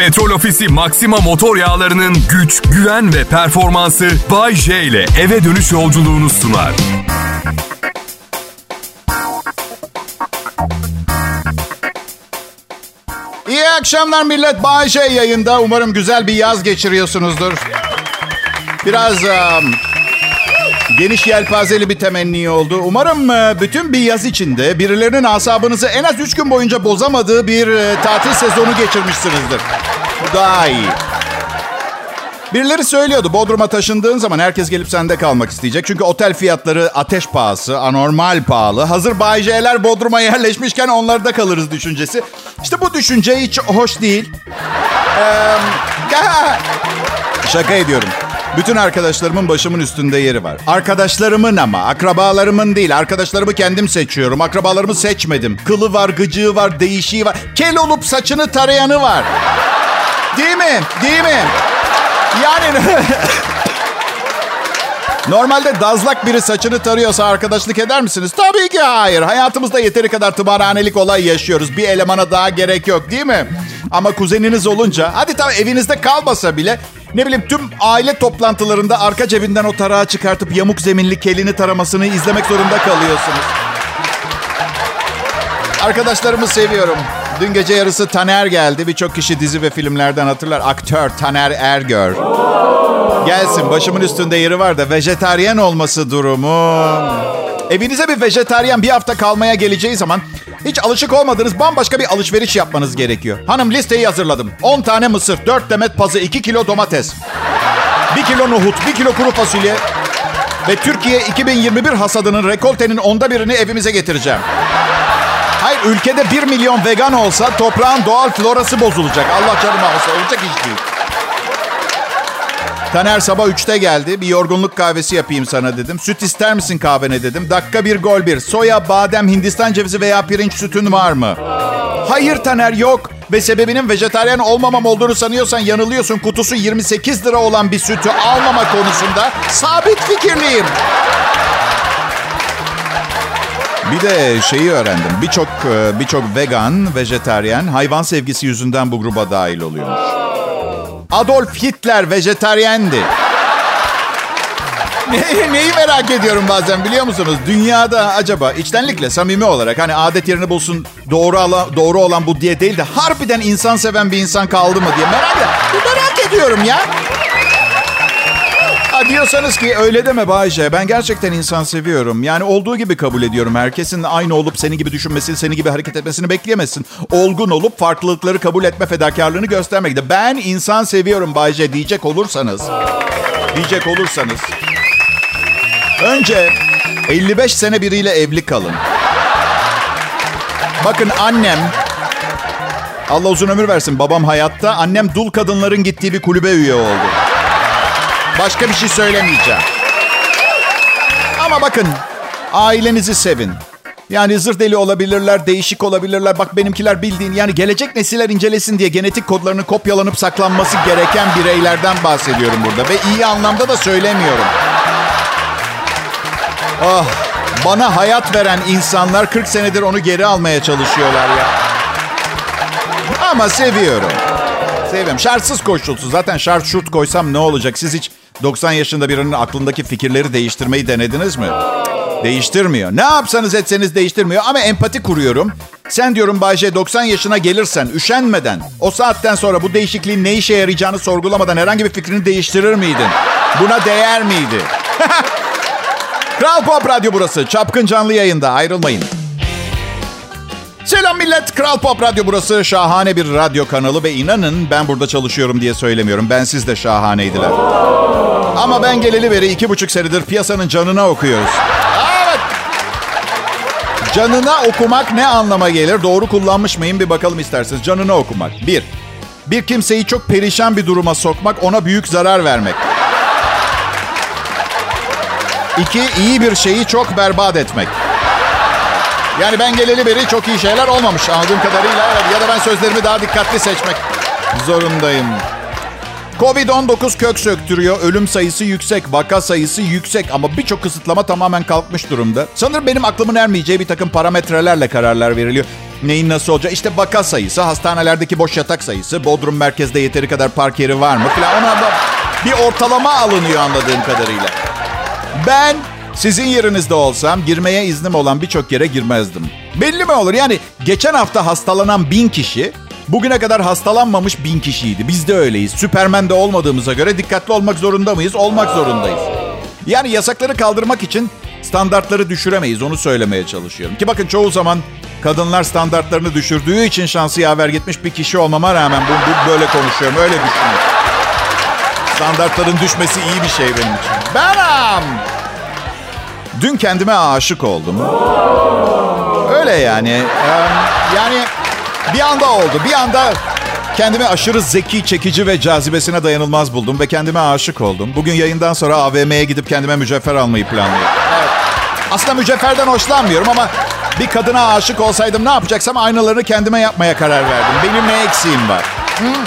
Petrol Ofisi Maxima motor yağlarının güç, güven ve performansı Bay J ile eve dönüş yolculuğunu sunar. İyi akşamlar millet. Bayşe yayında. Umarım güzel bir yaz geçiriyorsunuzdur. Biraz um, geniş yelpazeli bir temenni oldu. Umarım uh, bütün bir yaz içinde birilerinin asabınızı en az 3 gün boyunca bozamadığı bir uh, tatil sezonu geçirmişsinizdir. Bu daha iyi. Birileri söylüyordu Bodrum'a taşındığın zaman herkes gelip sende kalmak isteyecek. Çünkü otel fiyatları ateş pahası, anormal pahalı. Hazır Bay J'ler Bodrum'a yerleşmişken onlarda kalırız düşüncesi. İşte bu düşünce hiç hoş değil. Ee, şaka ediyorum. Bütün arkadaşlarımın başımın üstünde yeri var. Arkadaşlarımın ama, akrabalarımın değil. Arkadaşlarımı kendim seçiyorum. Akrabalarımı seçmedim. Kılı var, gıcığı var, değişiği var. Kel olup saçını tarayanı var. Değil mi? Değil mi? Yani Normalde dazlak biri saçını tarıyorsa arkadaşlık eder misiniz? Tabii ki hayır. Hayatımızda yeteri kadar tımarhanelik olay yaşıyoruz. Bir elemana daha gerek yok değil mi? Ama kuzeniniz olunca, hadi tamam evinizde kalmasa bile ne bileyim tüm aile toplantılarında arka cebinden o tarağı çıkartıp yamuk zeminli kelini taramasını izlemek zorunda kalıyorsunuz. Arkadaşlarımı seviyorum. Dün gece yarısı Taner geldi. Birçok kişi dizi ve filmlerden hatırlar. Aktör Taner Ergör. Gelsin başımın üstünde yeri var da vejetaryen olması durumu. Evinize bir vejetaryen bir hafta kalmaya geleceği zaman hiç alışık olmadığınız bambaşka bir alışveriş yapmanız gerekiyor. Hanım listeyi hazırladım. 10 tane mısır, 4 demet pazı, 2 kilo domates, 1 kilo nohut, 1 kilo kuru fasulye ve Türkiye 2021 hasadının rekoltenin onda birini evimize getireceğim. Hayır ülkede 1 milyon vegan olsa toprağın doğal florası bozulacak. Allah canımı alsa olacak iş değil. Taner sabah 3'te geldi. Bir yorgunluk kahvesi yapayım sana dedim. Süt ister misin kahvene dedim. Dakika bir gol bir. Soya, badem, Hindistan cevizi veya pirinç sütün var mı? Hayır Taner yok. Ve sebebinin vejetaryen olmamam olduğunu sanıyorsan yanılıyorsun. Kutusu 28 lira olan bir sütü almama konusunda sabit fikirliyim. Bir de şeyi öğrendim. Birçok birçok vegan, vejetaryen hayvan sevgisi yüzünden bu gruba dahil oluyormuş. Adolf Hitler vejetaryendi. Ne, neyi merak ediyorum bazen biliyor musunuz? Dünyada acaba içtenlikle samimi olarak hani adet yerini bulsun doğru ala, doğru olan bu diye değil de harbiden insan seven bir insan kaldı mı diye merak, merak ediyorum ya. Diyorsanız ki öyle deme Bayce. Ben gerçekten insan seviyorum. Yani olduğu gibi kabul ediyorum. Herkesin aynı olup seni gibi düşünmesini, seni gibi hareket etmesini bekleyemezsin. Olgun olup farklılıkları kabul etme fedakarlığını göstermekte. Ben insan seviyorum Bayce diyecek olursanız. Diyecek olursanız. Önce 55 sene biriyle evli kalın. Bakın annem Allah uzun ömür versin. Babam hayatta. Annem dul kadınların gittiği bir kulübe üye oldu. Başka bir şey söylemeyeceğim. Ama bakın ailenizi sevin. Yani zır deli olabilirler, değişik olabilirler. Bak benimkiler bildiğin yani gelecek nesiller incelesin diye genetik kodlarını kopyalanıp saklanması gereken bireylerden bahsediyorum burada. Ve iyi anlamda da söylemiyorum. Oh, bana hayat veren insanlar 40 senedir onu geri almaya çalışıyorlar ya. Ama seviyorum. Seviyorum. Şartsız koşulsuz. Zaten şart şurt koysam ne olacak? Siz hiç 90 yaşında birinin aklındaki fikirleri değiştirmeyi denediniz mi? Değiştirmiyor. Ne yapsanız etseniz değiştirmiyor. Ama empati kuruyorum. Sen diyorum Bayce 90 yaşına gelirsen üşenmeden o saatten sonra bu değişikliğin ne işe yarayacağını sorgulamadan herhangi bir fikrini değiştirir miydin? Buna değer miydi? Kral Pop Radyo burası. Çapkın canlı yayında. Ayrılmayın. Selam millet. Kral Pop Radyo burası. Şahane bir radyo kanalı ve inanın ben burada çalışıyorum diye söylemiyorum. Ben siz de şahaneydiler. Ama ben geleli beri iki buçuk senedir piyasanın canına okuyoruz. Evet. Canına okumak ne anlama gelir? Doğru kullanmış mıyım bir bakalım isterseniz. Canına okumak. Bir, bir kimseyi çok perişan bir duruma sokmak, ona büyük zarar vermek. İki, iyi bir şeyi çok berbat etmek. Yani ben geleli beri çok iyi şeyler olmamış anladığım kadarıyla. Ya da ben sözlerimi daha dikkatli seçmek zorundayım. Covid-19 kök söktürüyor. Ölüm sayısı yüksek, vaka sayısı yüksek ama birçok kısıtlama tamamen kalkmış durumda. Sanırım benim aklımın ermeyeceği bir takım parametrelerle kararlar veriliyor. Neyin nasıl olacak? İşte vaka sayısı, hastanelerdeki boş yatak sayısı, Bodrum merkezde yeteri kadar park yeri var mı falan. Ona da bir ortalama alınıyor anladığım kadarıyla. Ben sizin yerinizde olsam girmeye iznim olan birçok yere girmezdim. Belli mi olur? Yani geçen hafta hastalanan bin kişi bugüne kadar hastalanmamış bin kişiydi. Biz de öyleyiz. Süpermen'de olmadığımıza göre dikkatli olmak zorunda mıyız? Olmak zorundayız. Yani yasakları kaldırmak için standartları düşüremeyiz. Onu söylemeye çalışıyorum. Ki bakın çoğu zaman kadınlar standartlarını düşürdüğü için şansı yaver gitmiş bir kişi olmama rağmen bu, bu böyle konuşuyorum. Öyle düşünüyorum. Standartların düşmesi iyi bir şey benim için. Benim. Dün kendime aşık oldum. Öyle yani. Yani bir anda oldu. Bir anda kendimi aşırı zeki, çekici ve cazibesine dayanılmaz buldum ve kendime aşık oldum. Bugün yayından sonra AVM'ye gidip kendime mücevher almayı planlıyorum. Evet. Aslında mücevherden hoşlanmıyorum ama bir kadına aşık olsaydım ne yapacaksam aynalarını kendime yapmaya karar verdim. Benim ne eksiğim var? Hmm.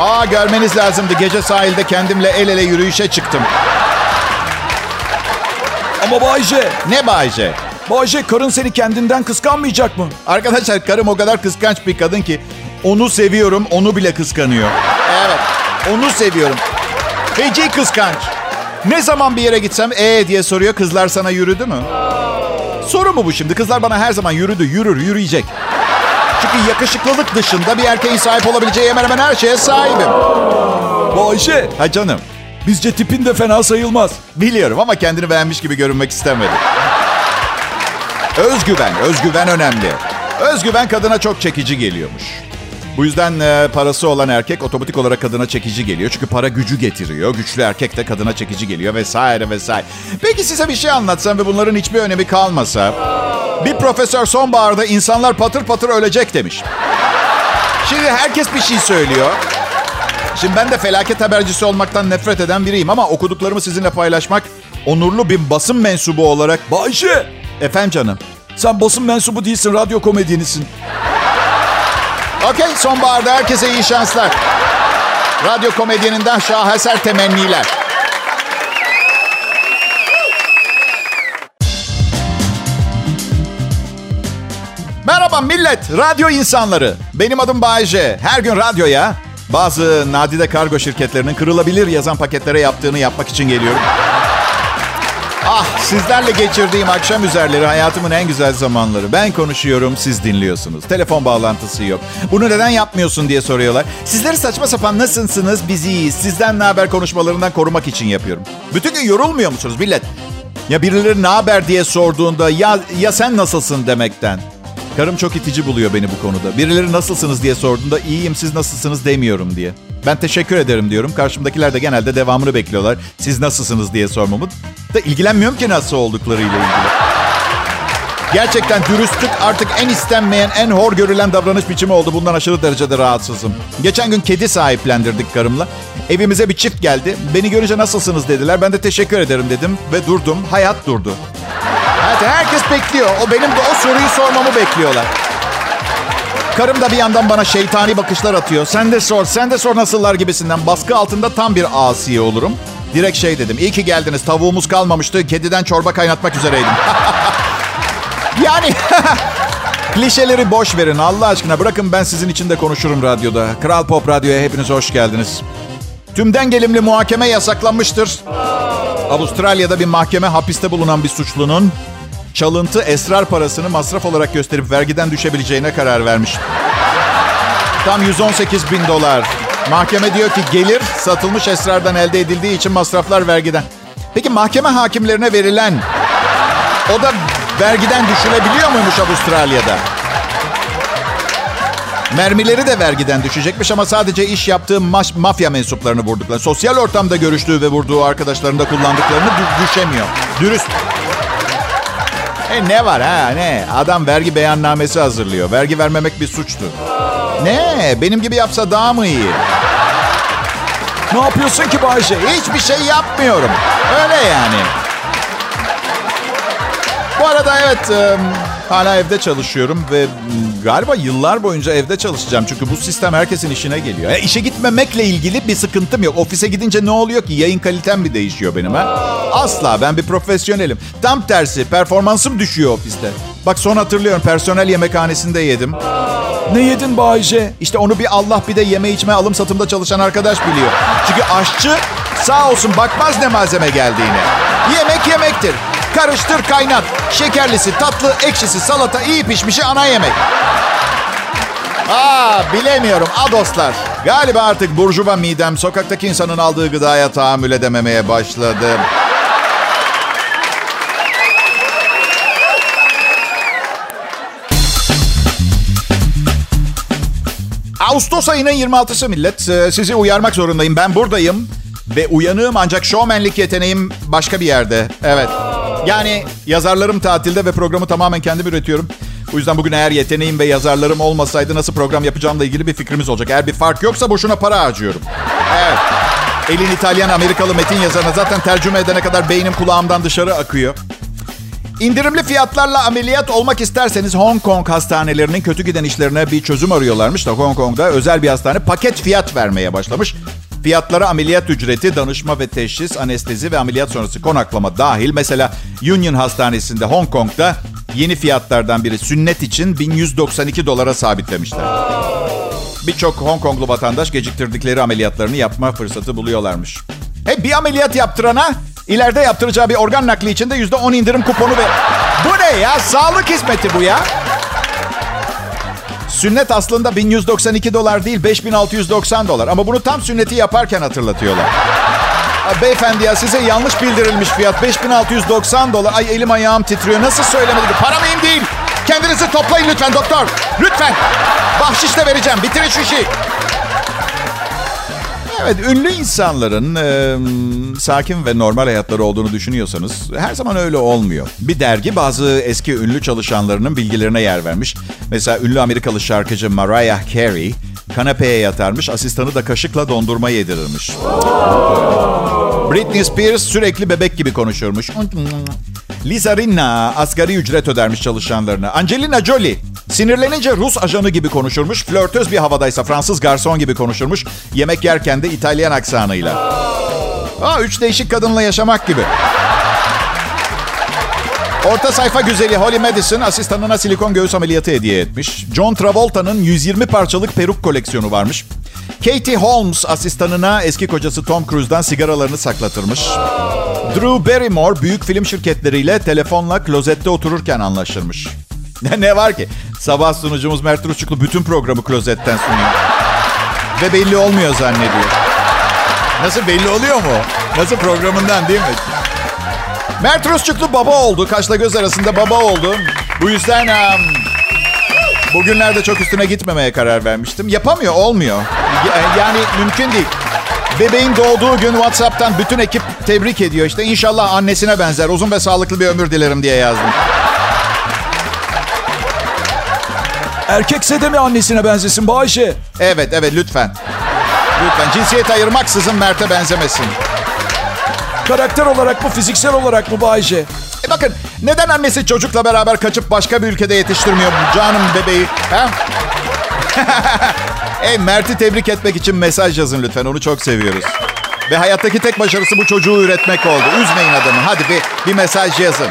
Aa görmeniz lazımdı. Gece sahilde kendimle el ele yürüyüşe çıktım. Ama Bayce. Ne Bayce? Bayce karın seni kendinden kıskanmayacak mı? Arkadaşlar karım o kadar kıskanç bir kadın ki onu seviyorum, onu bile kıskanıyor. Evet, onu seviyorum. Feci kıskanç. Ne zaman bir yere gitsem ee diye soruyor. Kızlar sana yürüdü mü? Soru mu bu şimdi? Kızlar bana her zaman yürüdü, yürür, yürüyecek. Çünkü yakışıklılık dışında bir erkeğin sahip olabileceği hemen hemen her şeye sahibim. Bayce. Ha canım. Bizce tipin de fena sayılmaz. Biliyorum ama kendini beğenmiş gibi görünmek istemedi. Özgüven, özgüven önemli. Özgüven kadına çok çekici geliyormuş. Bu yüzden e, parası olan erkek otomatik olarak kadına çekici geliyor. Çünkü para gücü getiriyor. Güçlü erkek de kadına çekici geliyor vesaire vesaire. Peki size bir şey anlatsam ve bunların hiçbir önemi kalmasa. Bir profesör sonbaharda insanlar patır patır ölecek demiş. Şimdi herkes bir şey söylüyor. Şimdi ben de felaket habercisi olmaktan nefret eden biriyim ama okuduklarımı sizinle paylaşmak onurlu bir basın mensubu olarak... Bayce. Efendim canım. Sen basın mensubu değilsin, radyo komedyenisin. Okey, sonbaharda herkese iyi şanslar. Radyo komedyeninden şaheser temenniler. Merhaba millet, radyo insanları. Benim adım Bayece. Her gün radyoya bazı nadide kargo şirketlerinin kırılabilir yazan paketlere yaptığını yapmak için geliyorum. Ah sizlerle geçirdiğim akşam üzerleri hayatımın en güzel zamanları. Ben konuşuyorum siz dinliyorsunuz. Telefon bağlantısı yok. Bunu neden yapmıyorsun diye soruyorlar. Sizleri saçma sapan nasılsınız biz iyiyiz. Sizden ne haber konuşmalarından korumak için yapıyorum. Bütün gün yorulmuyor musunuz millet? Ya birileri ne haber diye sorduğunda ya, ya sen nasılsın demekten. Karım çok itici buluyor beni bu konuda. Birileri nasılsınız diye sorduğunda iyiyim siz nasılsınız demiyorum diye. Ben teşekkür ederim diyorum. Karşımdakiler de genelde devamını bekliyorlar. Siz nasılsınız diye sormamı. Da ilgilenmiyorum ki nasıl olduklarıyla ilgili. Gerçekten dürüstlük artık en istenmeyen, en hor görülen davranış biçimi oldu. Bundan aşırı derecede rahatsızım. Geçen gün kedi sahiplendirdik karımla. Evimize bir çift geldi. Beni görünce nasılsınız dediler. Ben de teşekkür ederim dedim ve durdum. Hayat durdu. Evet, herkes bekliyor. O benim de o soruyu sormamı bekliyorlar. Karım da bir yandan bana şeytani bakışlar atıyor. Sen de sor, sen de sor nasıllar gibisinden. Baskı altında tam bir asi olurum. Direkt şey dedim. İyi ki geldiniz. Tavuğumuz kalmamıştı. Kediden çorba kaynatmak üzereydim. yani klişeleri boş verin Allah aşkına. Bırakın ben sizin için de konuşurum radyoda. Kral Pop Radyo'ya hepiniz hoş geldiniz. Tümden gelimli muhakeme yasaklanmıştır. Avustralya'da bir mahkeme hapiste bulunan bir suçlunun çalıntı esrar parasını masraf olarak gösterip vergiden düşebileceğine karar vermiş. Tam 118 bin dolar. Mahkeme diyor ki gelir satılmış esrardan elde edildiği için masraflar vergiden. Peki mahkeme hakimlerine verilen o da vergiden düşülebiliyor muymuş Avustralya'da? Mermileri de vergiden düşecekmiş ama sadece iş yaptığı ma- mafya mensuplarını vurduklarını, sosyal ortamda görüştüğü ve vurduğu arkadaşlarını da kullandıklarını dü- düşemiyor. Dürüst. E ne var ha ne? Adam vergi beyannamesi hazırlıyor. Vergi vermemek bir suçtu. Ne? Benim gibi yapsa daha mı iyi? Ne yapıyorsun ki Bayce? Hiçbir şey yapmıyorum. Öyle yani. Bu arada evet Hala evde çalışıyorum ve galiba yıllar boyunca evde çalışacağım. Çünkü bu sistem herkesin işine geliyor. E, işe gitmemekle ilgili bir sıkıntım yok. Ofise gidince ne oluyor ki? Yayın kalitem mi değişiyor benim ha? Asla ben bir profesyonelim. Tam tersi performansım düşüyor ofiste. Bak son hatırlıyorum personel yemekhanesinde yedim. Ne yedin Bayce? İşte onu bir Allah bir de yeme içme alım satımda çalışan arkadaş biliyor. Çünkü aşçı sağ olsun bakmaz ne malzeme geldiğine. Yemek yemektir. Karıştır kaynat. Şekerlisi, tatlı, ekşisi, salata, iyi pişmişi ana yemek. Aa bilemiyorum. A dostlar. Galiba artık burjuva midem sokaktaki insanın aldığı gıdaya tahammül edememeye başladı. Ağustos ayının 26'sı millet. Ee, Sizi uyarmak zorundayım. Ben buradayım. Ve uyanığım ancak şovmenlik yeteneğim başka bir yerde. Evet. Yani yazarlarım tatilde ve programı tamamen kendim üretiyorum. O yüzden bugün eğer yeteneğim ve yazarlarım olmasaydı nasıl program yapacağımla ilgili bir fikrimiz olacak. Eğer bir fark yoksa boşuna para harcıyorum. Evet. Elin İtalyan Amerikalı metin yazarına zaten tercüme edene kadar beynim kulağımdan dışarı akıyor. İndirimli fiyatlarla ameliyat olmak isterseniz Hong Kong hastanelerinin kötü giden işlerine bir çözüm arıyorlarmış da Hong Kong'da özel bir hastane paket fiyat vermeye başlamış. Fiyatlara ameliyat ücreti, danışma ve teşhis, anestezi ve ameliyat sonrası konaklama dahil. Mesela Union Hastanesi'nde Hong Kong'da yeni fiyatlardan biri sünnet için 1192 dolara sabitlemişler. Birçok Hong Konglu vatandaş geciktirdikleri ameliyatlarını yapma fırsatı buluyorlarmış. He bir ameliyat yaptırana ileride yaptıracağı bir organ nakli için de %10 indirim kuponu ve... Bu ne ya? Sağlık hizmeti bu ya. Sünnet aslında 1192 dolar değil 5690 dolar. Ama bunu tam sünneti yaparken hatırlatıyorlar. Beyefendi ya size yanlış bildirilmiş fiyat. 5690 dolar. Ay elim ayağım titriyor. Nasıl söylemedi? Para mühim değil. Kendinizi toplayın lütfen doktor. Lütfen. Bahşiş de vereceğim. Bitirin şu işi. Evet, ünlü insanların e, sakin ve normal hayatları olduğunu düşünüyorsanız her zaman öyle olmuyor. Bir dergi bazı eski ünlü çalışanlarının bilgilerine yer vermiş. Mesela ünlü Amerikalı şarkıcı Mariah Carey kanepeye yatarmış, asistanı da kaşıkla dondurma yedirirmiş. Britney Spears sürekli bebek gibi konuşurmuş. Lisa Rinna asgari ücret ödermiş çalışanlarına. Angelina Jolie sinirlenince Rus ajanı gibi konuşurmuş. Flörtöz bir havadaysa Fransız garson gibi konuşurmuş. Yemek yerken de İtalyan aksanıyla. Aa, üç değişik kadınla yaşamak gibi. Orta sayfa güzeli Holly Madison asistanına silikon göğüs ameliyatı hediye etmiş. John Travolta'nın 120 parçalık peruk koleksiyonu varmış. Katie Holmes asistanına eski kocası Tom Cruise'dan sigaralarını saklatırmış. Drew Barrymore büyük film şirketleriyle telefonla klozette otururken anlaşırmış. ne var ki? Sabah sunucumuz Mert Rusçuklu bütün programı klozetten sunuyor. Ve belli olmuyor zannediyor. Nasıl belli oluyor mu? Nasıl programından değil mi? Mert Rusçuklu baba oldu. Kaşla göz arasında baba oldu. Bu yüzden bugünlerde çok üstüne gitmemeye karar vermiştim. Yapamıyor, olmuyor. Ya- Yani mümkün değil. Bebeğin doğduğu gün WhatsApp'tan bütün ekip tebrik ediyor. İşte inşallah annesine benzer. Uzun ve sağlıklı bir ömür dilerim diye yazdım. Erkekse de mi annesine benzesin Bayşe? Evet, evet lütfen. Lütfen cinsiyet ayırmaksızın Mert'e benzemesin. Karakter olarak mı, fiziksel olarak mı Bayşe? E bakın neden annesi çocukla beraber kaçıp başka bir ülkede yetiştirmiyor bu canım bebeği? Ha? Ey Mert'i tebrik etmek için mesaj yazın lütfen. Onu çok seviyoruz. Ve hayattaki tek başarısı bu çocuğu üretmek oldu. Üzmeyin adamı. Hadi bir, bir mesaj yazın.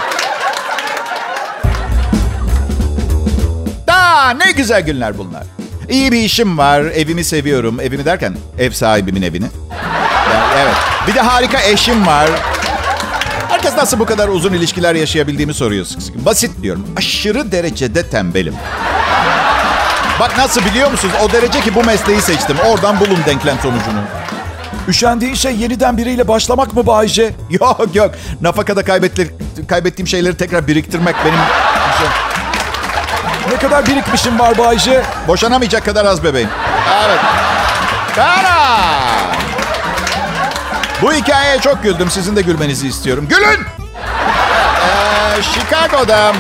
Aa, ne güzel günler bunlar. İyi bir işim var. Evimi seviyorum. Evimi derken ev sahibimin evini. Yani evet. Bir de harika eşim var. Herkes nasıl bu kadar uzun ilişkiler yaşayabildiğimi soruyor sık sık. Basit diyorum. Aşırı derecede tembelim. Bak nasıl biliyor musunuz? O derece ki bu mesleği seçtim. Oradan bulun denklem sonucunu. Üşendiğin şey yeniden biriyle başlamak mı Bayşe? Yok yok. Nafakada kaybetti, kaybettiğim şeyleri tekrar biriktirmek benim... Ne kadar birikmişim var Bayşe? Boşanamayacak kadar az bebeğim. Evet. Kara! Bu hikayeye çok güldüm. Sizin de gülmenizi istiyorum. Gülün! Ee, Chicago'da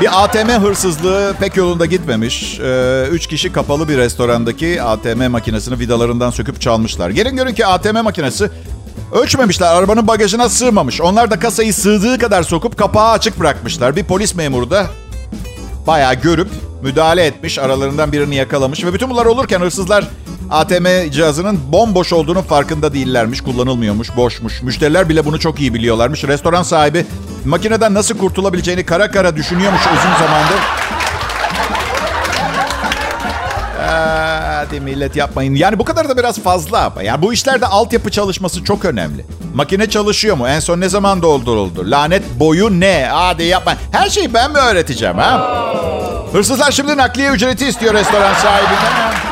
bir ATM hırsızlığı pek yolunda gitmemiş. Ee, üç kişi kapalı bir restorandaki ATM makinesini vidalarından söküp çalmışlar. Gelin görün ki ATM makinesi Ölçmemişler. Arabanın bagajına sığmamış. Onlar da kasayı sığdığı kadar sokup kapağı açık bırakmışlar. Bir polis memuru da bayağı görüp müdahale etmiş. Aralarından birini yakalamış. Ve bütün bunlar olurken hırsızlar ATM cihazının bomboş olduğunun farkında değillermiş. Kullanılmıyormuş, boşmuş. Müşteriler bile bunu çok iyi biliyorlarmış. Restoran sahibi makineden nasıl kurtulabileceğini kara kara düşünüyormuş uzun zamandır. Hadi millet yapmayın. Yani bu kadar da biraz fazla. Yani bu işlerde altyapı çalışması çok önemli. Makine çalışıyor mu? En son ne zaman dolduruldu? Lanet boyu ne? Hadi yapma. Her şeyi ben mi öğreteceğim ha? Hırsızlar şimdi nakliye ücreti istiyor restoran sahibinden.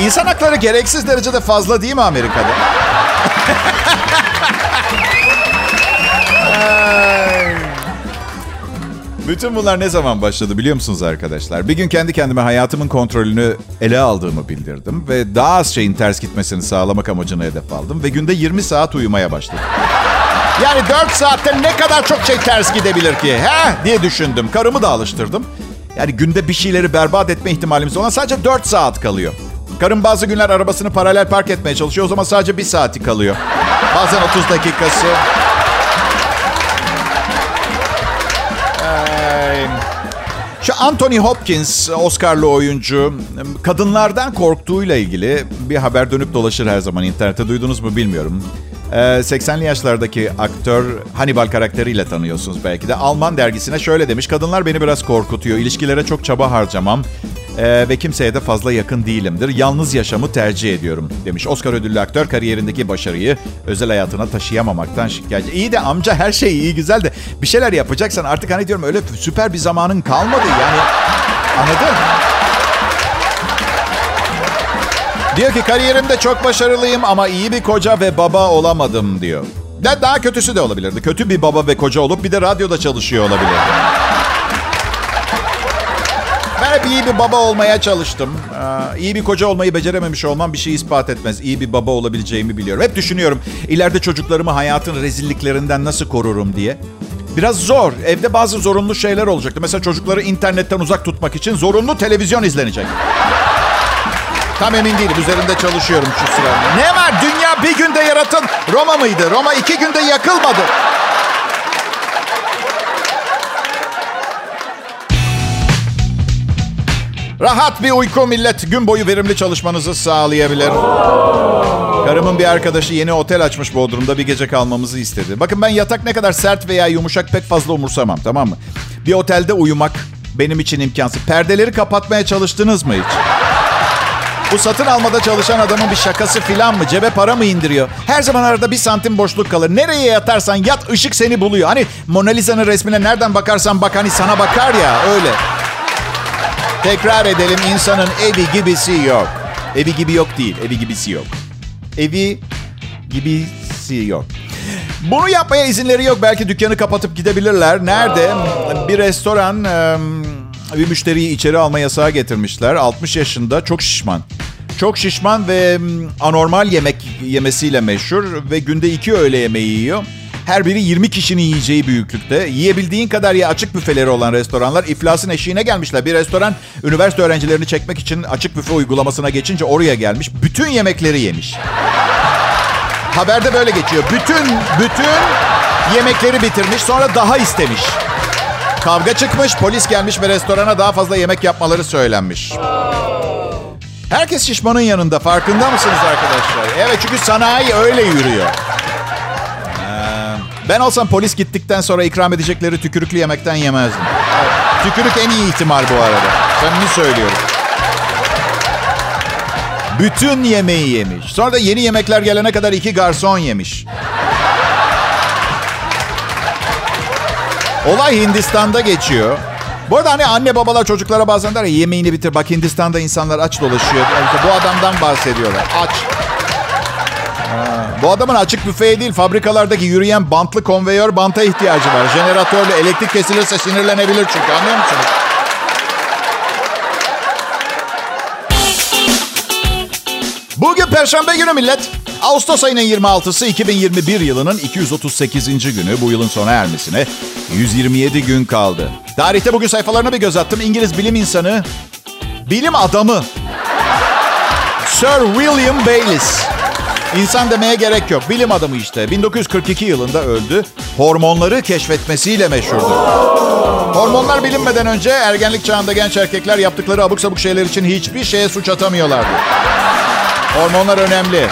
İnsan hakları gereksiz derecede fazla değil mi Amerika'da? Bütün bunlar ne zaman başladı biliyor musunuz arkadaşlar? Bir gün kendi kendime hayatımın kontrolünü ele aldığımı bildirdim ve daha az şeyin ters gitmesini sağlamak amacını hedef aldım ve günde 20 saat uyumaya başladım. Yani 4 saatte ne kadar çok şey ters gidebilir ki? He diye düşündüm. Karımı da alıştırdım. Yani günde bir şeyleri berbat etme ihtimalimiz ona sadece 4 saat kalıyor. Karım bazı günler arabasını paralel park etmeye çalışıyor. O zaman sadece bir saati kalıyor. Bazen 30 dakikası. Şu Anthony Hopkins, Oscar'lı oyuncu, kadınlardan korktuğuyla ilgili bir haber dönüp dolaşır her zaman internette. Duydunuz mu bilmiyorum. 80'li yaşlardaki aktör Hannibal karakteriyle tanıyorsunuz belki de. Alman dergisine şöyle demiş. Kadınlar beni biraz korkutuyor. İlişkilere çok çaba harcamam. Ee, ve kimseye de fazla yakın değilimdir. Yalnız yaşamı tercih ediyorum demiş. Oscar ödüllü aktör kariyerindeki başarıyı özel hayatına taşıyamamaktan şikayetçi. İyi de amca her şey iyi güzel de bir şeyler yapacaksan artık hani diyorum öyle süper bir zamanın kalmadı yani. Anladın? Diyor ki kariyerimde çok başarılıyım ama iyi bir koca ve baba olamadım diyor. De daha kötüsü de olabilirdi. Kötü bir baba ve koca olup bir de radyoda çalışıyor olabilirdi. Ben hep iyi bir baba olmaya çalıştım. Ee, iyi bir koca olmayı becerememiş olmam bir şey ispat etmez. İyi bir baba olabileceğimi biliyorum. Hep düşünüyorum ileride çocuklarımı hayatın rezilliklerinden nasıl korurum diye. Biraz zor. Evde bazı zorunlu şeyler olacaktı. Mesela çocukları internetten uzak tutmak için zorunlu televizyon izlenecek. Tam emin değilim. Üzerinde çalışıyorum şu sırada. Ne var? Dünya bir günde yaratın. Roma mıydı? Roma iki günde yakılmadı. Rahat bir uyku millet gün boyu verimli çalışmanızı sağlayabilir. Karımın bir arkadaşı yeni otel açmış Bodrum'da bir gece kalmamızı istedi. Bakın ben yatak ne kadar sert veya yumuşak pek fazla umursamam tamam mı? Bir otelde uyumak benim için imkansız. Perdeleri kapatmaya çalıştınız mı hiç? Bu satın almada çalışan adamın bir şakası filan mı? Cebe para mı indiriyor? Her zaman arada bir santim boşluk kalır. Nereye yatarsan yat ışık seni buluyor. Hani Mona Lisa'nın resmine nereden bakarsan bak hani sana bakar ya öyle. Tekrar edelim insanın evi gibisi yok. Evi gibi yok değil, evi gibisi yok. Evi gibisi yok. Bunu yapmaya izinleri yok. Belki dükkanı kapatıp gidebilirler. Nerede? Bir restoran bir müşteriyi içeri alma yasağı getirmişler. 60 yaşında, çok şişman. Çok şişman ve anormal yemek yemesiyle meşhur ve günde iki öğle yemeği yiyor. Her biri 20 kişinin yiyeceği büyüklükte. Yiyebildiğin kadar ya açık büfeleri olan restoranlar iflasın eşiğine gelmişler. Bir restoran üniversite öğrencilerini çekmek için açık büfe uygulamasına geçince oraya gelmiş. Bütün yemekleri yemiş. Haberde böyle geçiyor. Bütün, bütün yemekleri bitirmiş sonra daha istemiş. Kavga çıkmış, polis gelmiş ve restorana daha fazla yemek yapmaları söylenmiş. Herkes şişmanın yanında. Farkında mısınız arkadaşlar? Evet çünkü sanayi öyle yürüyor. Ben olsam polis gittikten sonra ikram edecekleri tükürüklü yemekten yemezdim. Tükürük en iyi ihtimal bu arada. Samimi söylüyorum. Bütün yemeği yemiş. Sonra da yeni yemekler gelene kadar iki garson yemiş. Olay Hindistan'da geçiyor. Bu arada hani anne babalar çocuklara bazen der ya yemeğini bitir. Bak Hindistan'da insanlar aç dolaşıyor. Yani bu adamdan bahsediyorlar. Aç. Bu adamın açık büfeye değil fabrikalardaki yürüyen bantlı konveyör banta ihtiyacı var. Jeneratörle elektrik kesilirse sinirlenebilir çünkü anlıyor musunuz? Bugün Perşembe günü millet. Ağustos ayının 26'sı 2021 yılının 238. günü. Bu yılın sona ermesine 127 gün kaldı. Tarihte bugün sayfalarına bir göz attım. İngiliz bilim insanı, bilim adamı Sir William Bayliss İnsan demeye gerek yok. Bilim adamı işte. 1942 yılında öldü. Hormonları keşfetmesiyle meşhurdu. Hormonlar bilinmeden önce ergenlik çağında genç erkekler yaptıkları abuk sabuk şeyler için hiçbir şeye suç atamıyorlardı. Hormonlar önemli.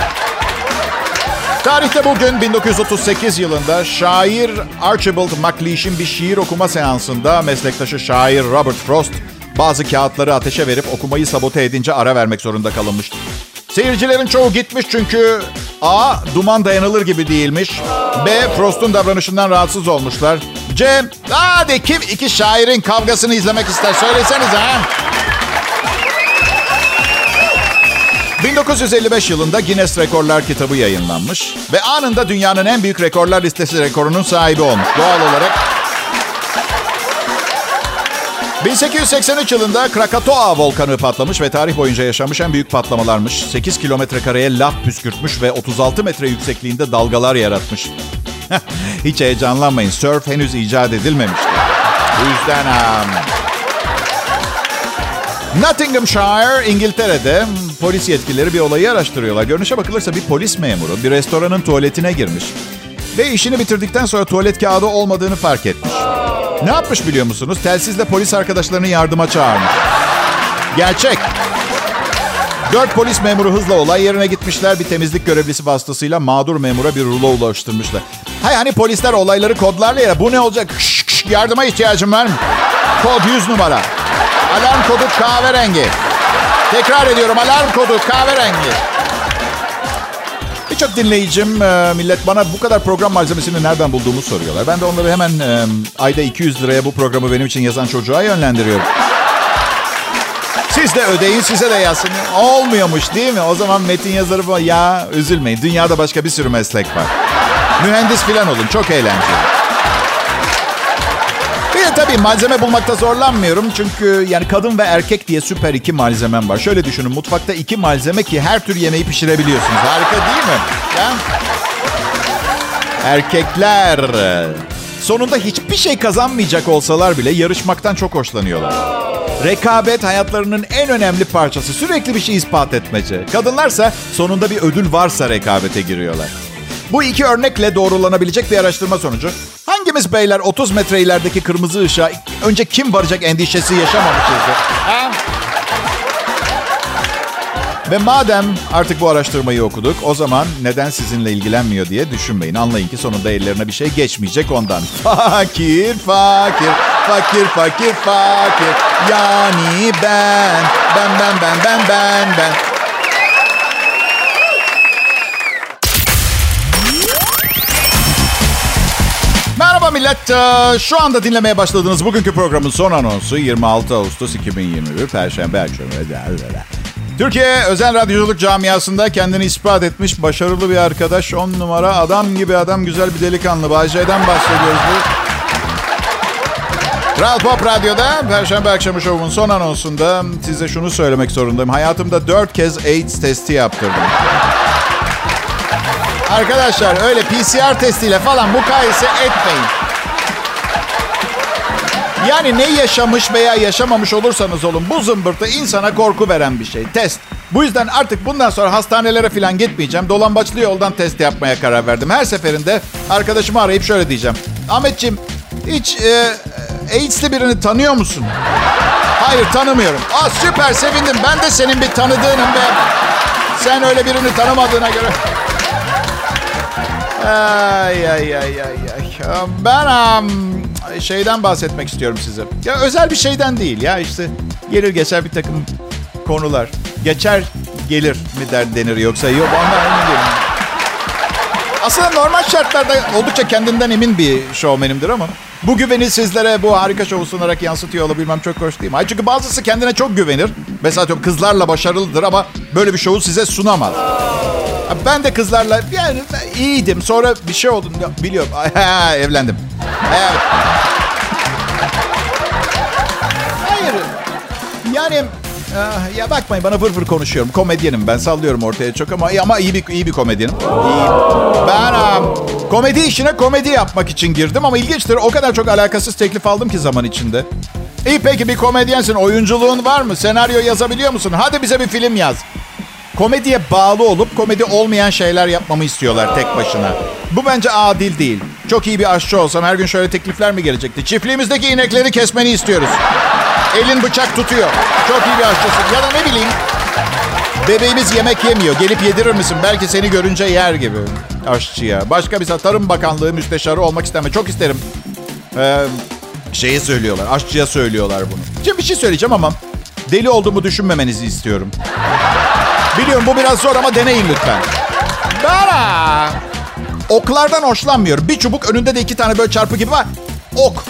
Tarihte bugün 1938 yılında şair Archibald MacLeish'in bir şiir okuma seansında meslektaşı şair Robert Frost bazı kağıtları ateşe verip okumayı sabote edince ara vermek zorunda kalınmıştı. Seyircilerin çoğu gitmiş çünkü A. Duman dayanılır gibi değilmiş. B. Frost'un davranışından rahatsız olmuşlar. C. Hadi kim iki şairin kavgasını izlemek ister söylesenize ha. 1955 yılında Guinness Rekorlar kitabı yayınlanmış ve anında dünyanın en büyük rekorlar listesi rekorunun sahibi olmuş. Doğal olarak 1883 yılında Krakatoa volkanı patlamış ve tarih boyunca yaşamış en büyük patlamalarmış. 8 kilometre kareye laf püskürtmüş ve 36 metre yüksekliğinde dalgalar yaratmış. Hiç heyecanlanmayın. Surf henüz icat edilmemişti. Bu yüzden... Um, Nottinghamshire, İngiltere'de polis yetkilileri bir olayı araştırıyorlar. Görünüşe bakılırsa bir polis memuru bir restoranın tuvaletine girmiş. Ve işini bitirdikten sonra tuvalet kağıdı olmadığını fark etmiş. Ne yapmış biliyor musunuz? Telsizle polis arkadaşlarını yardıma çağırmış. Gerçek. Dört polis memuru hızla olay yerine gitmişler. Bir temizlik görevlisi vasıtasıyla mağdur memura bir rulo ulaştırmışlar. Hay hani polisler olayları kodlarla ya. Bu ne olacak? Kış, kış, yardıma ihtiyacım var. Kod 100 numara. Alarm kodu kahverengi. Tekrar ediyorum alarm kodu kahverengi. Birçok dinleyicim, e, millet bana bu kadar program malzemesini nereden bulduğumu soruyorlar. Ben de onları hemen e, ayda 200 liraya bu programı benim için yazan çocuğa yönlendiriyorum. Siz de ödeyin, size de yazsın. Olmuyormuş değil mi? O zaman metin yazarı. Ya üzülmeyin, dünyada başka bir sürü meslek var. Mühendis falan olun, çok eğlenceli. Tabii malzeme bulmakta zorlanmıyorum. Çünkü yani kadın ve erkek diye süper iki malzemem var. Şöyle düşünün mutfakta iki malzeme ki her tür yemeği pişirebiliyorsunuz. Harika değil mi? Ya? Erkekler sonunda hiçbir şey kazanmayacak olsalar bile yarışmaktan çok hoşlanıyorlar. Rekabet hayatlarının en önemli parçası. Sürekli bir şey ispat etmece. Kadınlarsa sonunda bir ödül varsa rekabete giriyorlar. Bu iki örnekle doğrulanabilecek bir araştırma sonucu. Hangimiz beyler 30 metre ilerideki kırmızı ışığa önce kim varacak endişesi yaşamamışızdır? Ha? Ve madem artık bu araştırmayı okuduk, o zaman neden sizinle ilgilenmiyor diye düşünmeyin. Anlayın ki sonunda ellerine bir şey geçmeyecek ondan. Fakir, fakir, fakir, fakir, fakir. Yani ben, ben, ben, ben, ben, ben, ben. Merhaba millet. Ee, Şu anda dinlemeye başladığınız bugünkü programın son anonsu 26 Ağustos 2021 Perşembe akşamı. Türkiye özel radyoculuk camiasında kendini ispat etmiş başarılı bir arkadaş. 10 numara adam gibi adam güzel bir delikanlı. Bayce'den bahsediyoruz bu. Kral Pop Radyo'da Perşembe akşamı şovun son anonsunda size şunu söylemek zorundayım. Hayatımda 4 kez AIDS testi yaptırdım. Arkadaşlar öyle PCR testiyle falan mukayese etmeyin. Yani ne yaşamış veya yaşamamış olursanız olun bu zımbırtı insana korku veren bir şey. Test. Bu yüzden artık bundan sonra hastanelere falan gitmeyeceğim. Dolambaçlı yoldan test yapmaya karar verdim. Her seferinde arkadaşımı arayıp şöyle diyeceğim. Ahmetciğim hiç e, AIDS'li birini tanıyor musun? Hayır tanımıyorum. Aa süper sevindim. Ben de senin bir tanıdığınım be. Sen öyle birini tanımadığına göre. Ay ay ay ay ay. Ben um, şeyden bahsetmek istiyorum size. Ya özel bir şeyden değil ya işte gelir geçer bir takım konular. Geçer gelir mi der denir yoksa yok değilim. Aslında normal şartlarda oldukça kendinden emin bir şovmenimdir ama bu güveni sizlere bu harika şovu sunarak yansıtıyor olabilmem çok hoş değil mi? Çünkü bazısı kendine çok güvenir. Mesela kızlarla başarılıdır ama böyle bir şovu size sunamaz. Ben de kızlarla yani iyiydim. Sonra bir şey oldu. Biliyorum. Evlendim. Evet. Hayır. Yani ya bakmayın bana vır konuşuyorum. Komedyenim ben sallıyorum ortaya çok ama ama iyi bir iyi bir komedyenim. İyi. Ben komedi işine komedi yapmak için girdim ama ilginçtir. O kadar çok alakasız teklif aldım ki zaman içinde. İyi peki bir komedyensin. Oyunculuğun var mı? Senaryo yazabiliyor musun? Hadi bize bir film yaz. Komediye bağlı olup komedi olmayan şeyler yapmamı istiyorlar tek başına. Bu bence adil değil. Çok iyi bir aşçı olsam her gün şöyle teklifler mi gelecekti? Çiftliğimizdeki inekleri kesmeni istiyoruz. Elin bıçak tutuyor. Çok iyi bir aşçısın. Ya da ne bileyim. Bebeğimiz yemek yemiyor. Gelip yedirir misin? Belki seni görünce yer gibi. Aşçıya. Başka bir Tarım Bakanlığı müsteşarı olmak isteme. Çok isterim. Ee, şeye söylüyorlar. Aşçıya söylüyorlar bunu. Şimdi bir şey söyleyeceğim ama deli olduğumu düşünmemenizi istiyorum. Biliyorum bu biraz zor ama deneyin lütfen. Bana. Oklardan hoşlanmıyorum. Bir çubuk önünde de iki tane böyle çarpı gibi var. Ok.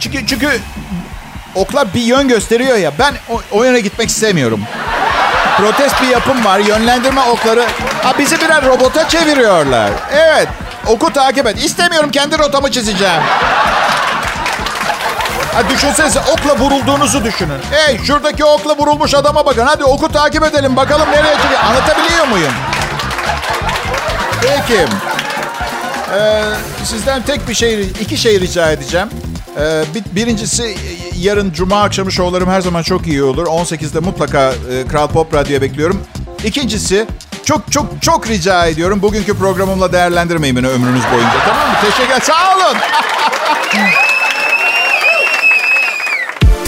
Çünkü çünkü oklar bir yön gösteriyor ya. Ben o, o yöne gitmek istemiyorum. Protest bir yapım var. Yönlendirme okları. Ha, bizi birer robota çeviriyorlar. Evet. Oku takip et. İstemiyorum kendi rotamı çizeceğim. Ha, düşünsenize okla vurulduğunuzu düşünün. Hey şuradaki okla vurulmuş adama bakın. Hadi oku takip edelim. Bakalım nereye çıkıyor. Anlatabiliyor muyum? Peki. Ee, sizden tek bir şey, iki şey rica edeceğim. Ee, birincisi yarın cuma akşamı şovlarım her zaman çok iyi olur. 18'de mutlaka e, Kral Pop Radyo'ya bekliyorum. İkincisi çok çok çok rica ediyorum. Bugünkü programımla değerlendirmeyin beni ömrünüz boyunca. Tamam mı? Teşekkür Sağ olun.